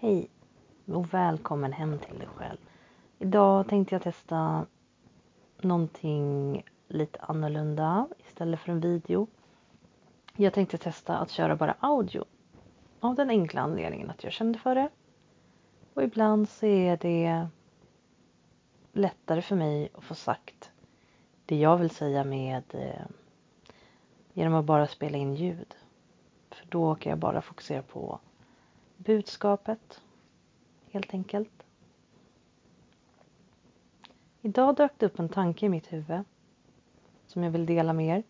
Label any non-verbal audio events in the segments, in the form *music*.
Hej och välkommen hem till dig själv. Idag tänkte jag testa någonting lite annorlunda istället för en video. Jag tänkte testa att köra bara audio av den enkla anledningen att jag kände för det. Och ibland så är det lättare för mig att få sagt det jag vill säga med eh, genom att bara spela in ljud. För då kan jag bara fokusera på budskapet helt enkelt. Idag dök det upp en tanke i mitt huvud som jag vill dela med er.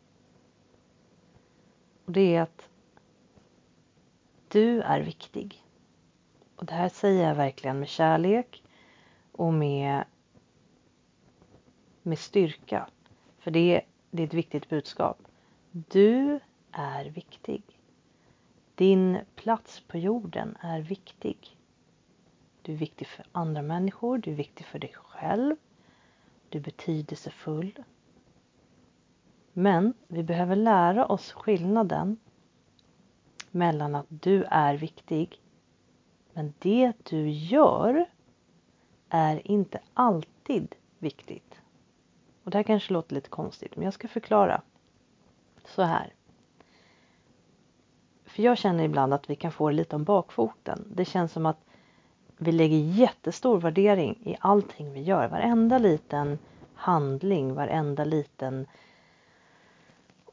Och det är att du är viktig. Och det här säger jag verkligen med kärlek och med, med styrka. För det, det är ett viktigt budskap. Du är viktig. Din plats på jorden är viktig. Du är viktig för andra människor, du är viktig för dig själv. Du är betydelsefull. Men vi behöver lära oss skillnaden mellan att du är viktig men det du gör är inte alltid viktigt. Och det här kanske låter lite konstigt men jag ska förklara. Så här. För jag känner ibland att vi kan få det lite om bakfoten. Det känns som att vi lägger jättestor värdering i allting vi gör. Varenda liten handling, varenda liten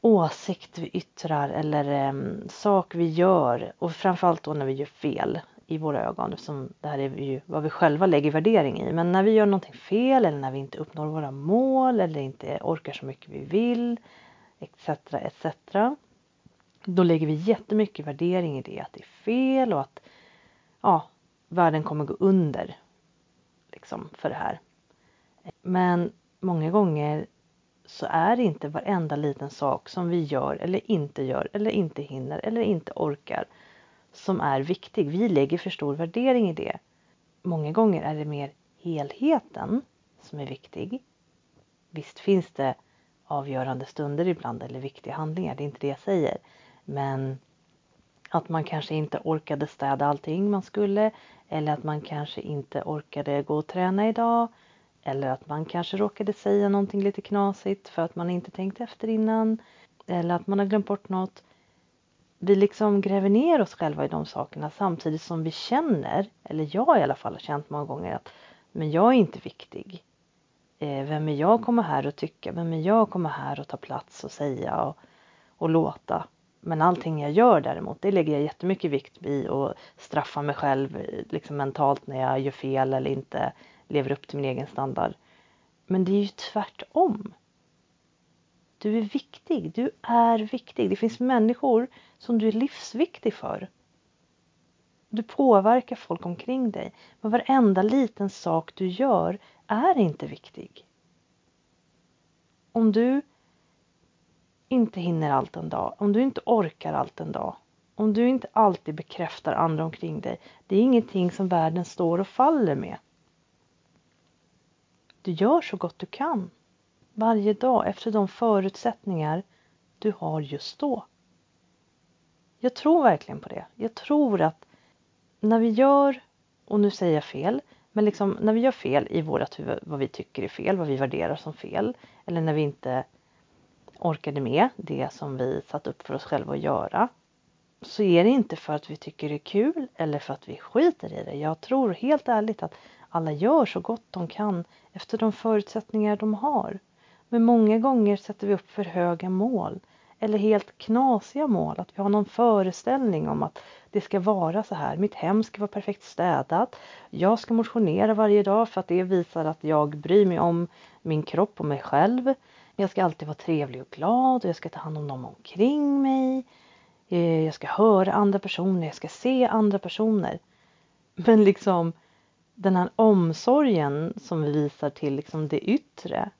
åsikt vi yttrar eller um, sak vi gör och framförallt då när vi gör fel i våra ögon eftersom det här är ju vad vi själva lägger värdering i. Men när vi gör någonting fel eller när vi inte uppnår våra mål eller inte orkar så mycket vi vill etc. etc. Då lägger vi jättemycket värdering i det att det är fel och att ja, världen kommer gå under liksom för det här. Men många gånger så är det inte varenda liten sak som vi gör eller inte gör eller inte hinner eller inte orkar som är viktig. Vi lägger för stor värdering i det. Många gånger är det mer helheten som är viktig. Visst finns det avgörande stunder ibland eller viktiga handlingar, det är inte det jag säger. Men att man kanske inte orkade städa allting man skulle eller att man kanske inte orkade gå och träna idag eller att man kanske råkade säga någonting lite knasigt för att man inte tänkt efter innan eller att man har glömt bort något. Vi liksom gräver ner oss själva i de sakerna samtidigt som vi känner, eller jag i alla fall har känt många gånger att men jag är inte viktig. Eh, vem är jag att komma här och tycka? Vem är jag att komma här och ta plats och säga och, och låta? Men allting jag gör däremot, det lägger jag jättemycket vikt vid och straffar mig själv liksom mentalt när jag gör fel eller inte lever upp till min egen standard. Men det är ju tvärtom. Du är viktig, du är viktig. Det finns människor som du är livsviktig för. Du påverkar folk omkring dig. Men varenda liten sak du gör är inte viktig. Om du inte hinner allt en dag, om du inte orkar allt en dag, om du inte alltid bekräftar andra omkring dig, det är ingenting som världen står och faller med. Du gör så gott du kan varje dag efter de förutsättningar du har just då. Jag tror verkligen på det. Jag tror att när vi gör, och nu säger jag fel, men liksom när vi gör fel i vårat huvud, vad vi tycker är fel, vad vi värderar som fel, eller när vi inte orkade med det som vi satt upp för oss själva att göra så är det inte för att vi tycker det är kul eller för att vi skiter i det. Jag tror helt ärligt att alla gör så gott de kan efter de förutsättningar de har. Men många gånger sätter vi upp för höga mål eller helt knasiga mål. Att vi har någon föreställning om att det ska vara så här. Mitt hem ska vara perfekt städat. Jag ska motionera varje dag för att det visar att jag bryr mig om min kropp och mig själv. Jag ska alltid vara trevlig och glad och jag ska ta hand om dem omkring mig. Eh, jag ska höra andra personer, jag ska se andra personer. Men liksom den här omsorgen som vi visar till liksom det yttre.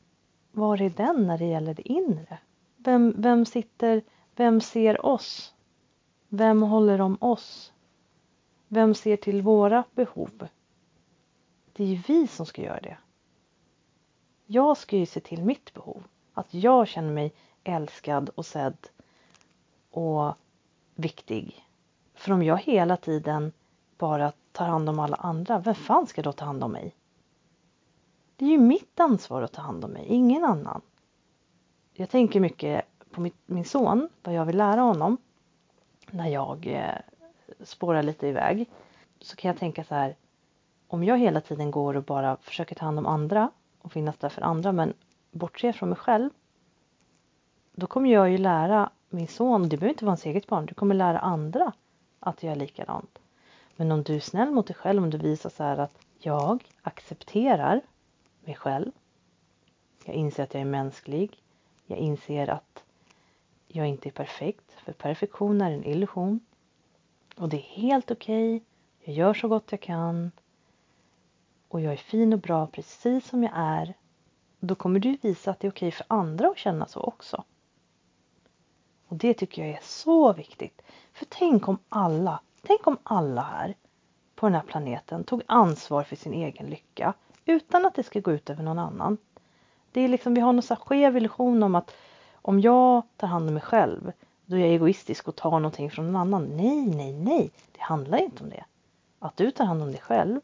Var är den när det gäller det inre? Vem, vem sitter, vem ser oss? Vem håller om oss? Vem ser till våra behov? Det är ju vi som ska göra det. Jag ska ju se till mitt behov. Att jag känner mig älskad och sedd och viktig. För om jag hela tiden bara tar hand om alla andra, vem fan ska då ta hand om mig? Det är ju mitt ansvar att ta hand om mig, ingen annan. Jag tänker mycket på min son, vad jag vill lära honom när jag eh, spårar lite iväg. Så kan jag tänka så här, om jag hela tiden går och bara försöker ta hand om andra och finnas där för andra men bortser från mig själv. Då kommer jag ju lära min son, det behöver inte vara hans eget barn, du kommer lära andra att göra likadant. Men om du är snäll mot dig själv, om du visar så här att jag accepterar mig själv. Jag inser att jag är mänsklig. Jag inser att jag inte är perfekt, för perfektion är en illusion. Och det är helt okej. Okay. Jag gör så gott jag kan. Och jag är fin och bra precis som jag är. Då kommer du visa att det är okej för andra att känna så också. Och det tycker jag är så viktigt. För tänk om alla, tänk om alla här på den här planeten tog ansvar för sin egen lycka utan att det ska gå ut över någon annan. Det är liksom, vi har någon så skev illusion om att om jag tar hand om mig själv då är jag egoistisk och tar någonting från någon annan. Nej, nej, nej, det handlar inte om det. Att du tar hand om dig själv,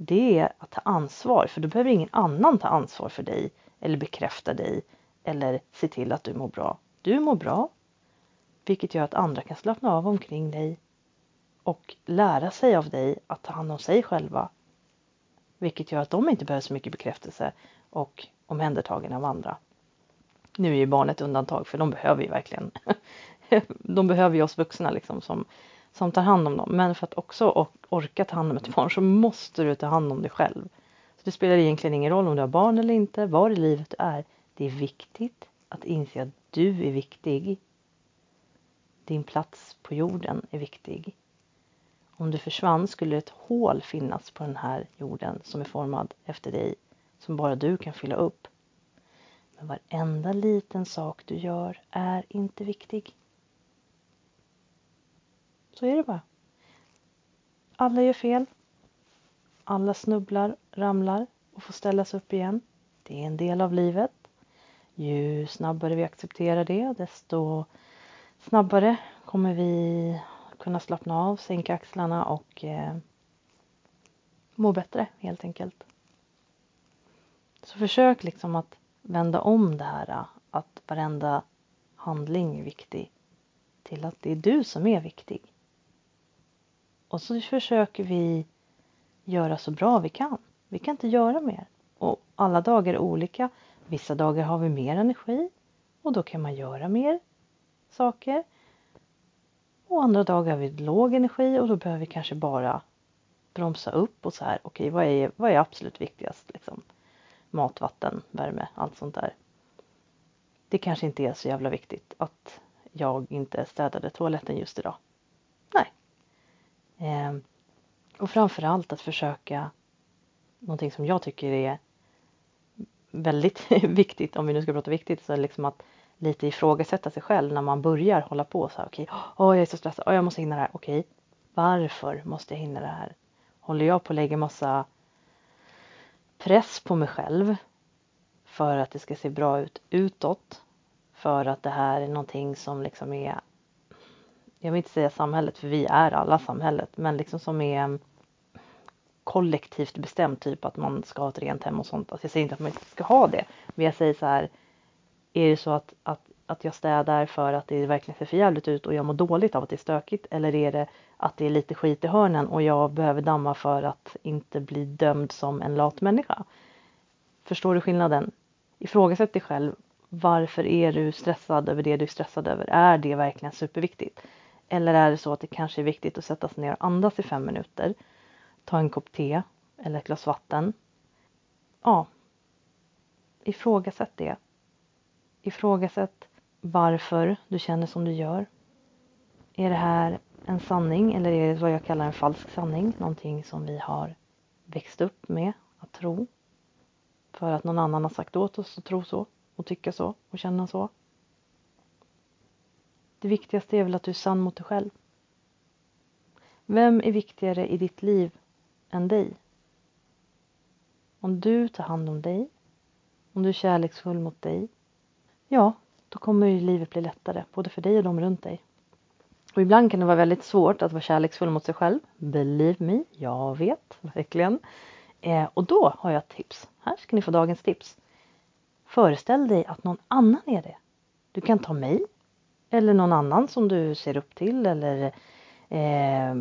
det är att ta ansvar, för då behöver ingen annan ta ansvar för dig eller bekräfta dig eller se till att du mår bra. Du mår bra, vilket gör att andra kan slappna av omkring dig och lära sig av dig att ta hand om sig själva. Vilket gör att de inte behöver så mycket bekräftelse och omhändertagen av andra. Nu är ju barnet undantag för de behöver ju verkligen *laughs* de behöver ju oss vuxna liksom som, som tar hand om dem. Men för att också orka ta hand om ett barn så måste du ta hand om dig själv. Så Det spelar egentligen ingen roll om du har barn eller inte, var i livet du är. Det är viktigt att inse att du är viktig. Din plats på jorden är viktig. Om du försvann skulle ett hål finnas på den här jorden som är formad efter dig som bara du kan fylla upp. Men varenda liten sak du gör är inte viktig. Så är det bara. Alla gör fel. Alla snubblar, ramlar och får ställas upp igen. Det är en del av livet. Ju snabbare vi accepterar det, desto snabbare kommer vi kunna slappna av, sänka axlarna och eh, må bättre helt enkelt. Så försök liksom att vända om det här att varenda handling är viktig till att det är du som är viktig. Och så försöker vi göra så bra vi kan. Vi kan inte göra mer. Och alla dagar är olika. Vissa dagar har vi mer energi och då kan man göra mer saker. Och andra dagar har vi låg energi och då behöver vi kanske bara bromsa upp och så här, okej okay, vad, är, vad är absolut viktigast? Liksom, mat, vatten, värme, allt sånt där. Det kanske inte är så jävla viktigt att jag inte städade toaletten just idag. Nej. Eh, och framförallt att försöka någonting som jag tycker är väldigt *laughs* viktigt, om vi nu ska prata viktigt, så är liksom att lite ifrågasätta sig själv när man börjar hålla på så här. Okej, okay, oh, jag är så stressad, oh, jag måste hinna det här. Okej, okay, varför måste jag hinna det här? Håller jag på att lägga massa press på mig själv för att det ska se bra ut utåt? För att det här är någonting som liksom är jag vill inte säga samhället för vi är alla samhället men liksom som är mm, kollektivt bestämt typ att man ska ha ett rent hem och sånt. Alltså jag säger inte att man inte ska ha det men jag säger så här är det så att, att, att jag städar för att det verkligen ser för jävligt ut och jag mår dåligt av att det är stökigt? Eller är det att det är lite skit i hörnen och jag behöver damma för att inte bli dömd som en lat människa? Förstår du skillnaden? Ifrågasätt dig själv. Varför är du stressad över det du är stressad över? Är det verkligen superviktigt? Eller är det så att det kanske är viktigt att sätta sig ner och andas i fem minuter? Ta en kopp te eller ett glas vatten. Ja. Ifrågasätt det Ifrågasätt varför du känner som du gör. Är det här en sanning eller är det vad jag kallar en falsk sanning? Någonting som vi har växt upp med att tro. För att någon annan har sagt åt oss att tro så och tycka så och känna så. Det viktigaste är väl att du är sann mot dig själv. Vem är viktigare i ditt liv än dig? Om du tar hand om dig, om du är kärleksfull mot dig, ja, då kommer ju livet bli lättare, både för dig och de runt dig. Och ibland kan det vara väldigt svårt att vara kärleksfull mot sig själv. Believe me, jag vet verkligen. Eh, och då har jag ett tips. Här ska ni få dagens tips. Föreställ dig att någon annan är det. Du kan ta mig eller någon annan som du ser upp till eller eh,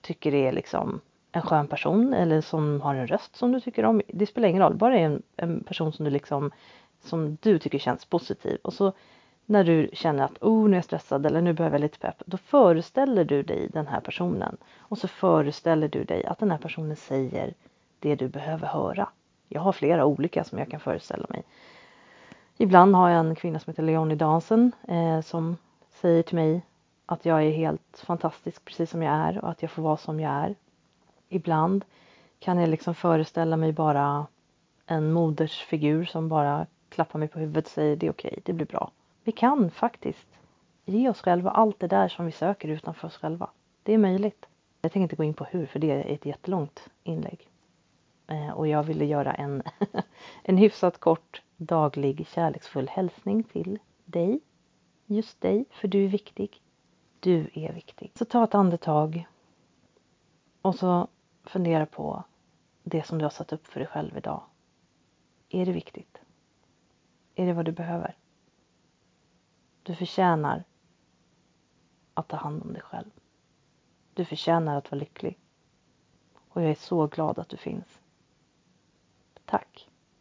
tycker är liksom en skön person eller som har en röst som du tycker om. Det spelar ingen roll, bara en, en person som du liksom som du tycker känns positiv och så när du känner att oh, nu är jag stressad eller nu behöver jag lite pepp, då föreställer du dig den här personen och så föreställer du dig att den här personen säger det du behöver höra. Jag har flera olika som jag kan föreställa mig. Ibland har jag en kvinna som heter Leonie Dansen eh, som säger till mig att jag är helt fantastisk precis som jag är och att jag får vara som jag är. Ibland kan jag liksom föreställa mig bara en modersfigur som bara klappar mig på huvudet och säger det är okej, det blir bra. Vi kan faktiskt ge oss själva allt det där som vi söker utanför oss själva. Det är möjligt. Jag tänker inte gå in på hur, för det är ett jättelångt inlägg. Eh, och jag ville göra en, *laughs* en hyfsat kort daglig kärleksfull hälsning till dig. Just dig, för du är viktig. Du är viktig. Så ta ett andetag och så fundera på det som du har satt upp för dig själv idag. Är det viktigt? Är det vad du behöver? Du förtjänar att ta hand om dig själv. Du förtjänar att vara lycklig. Och jag är så glad att du finns. Tack.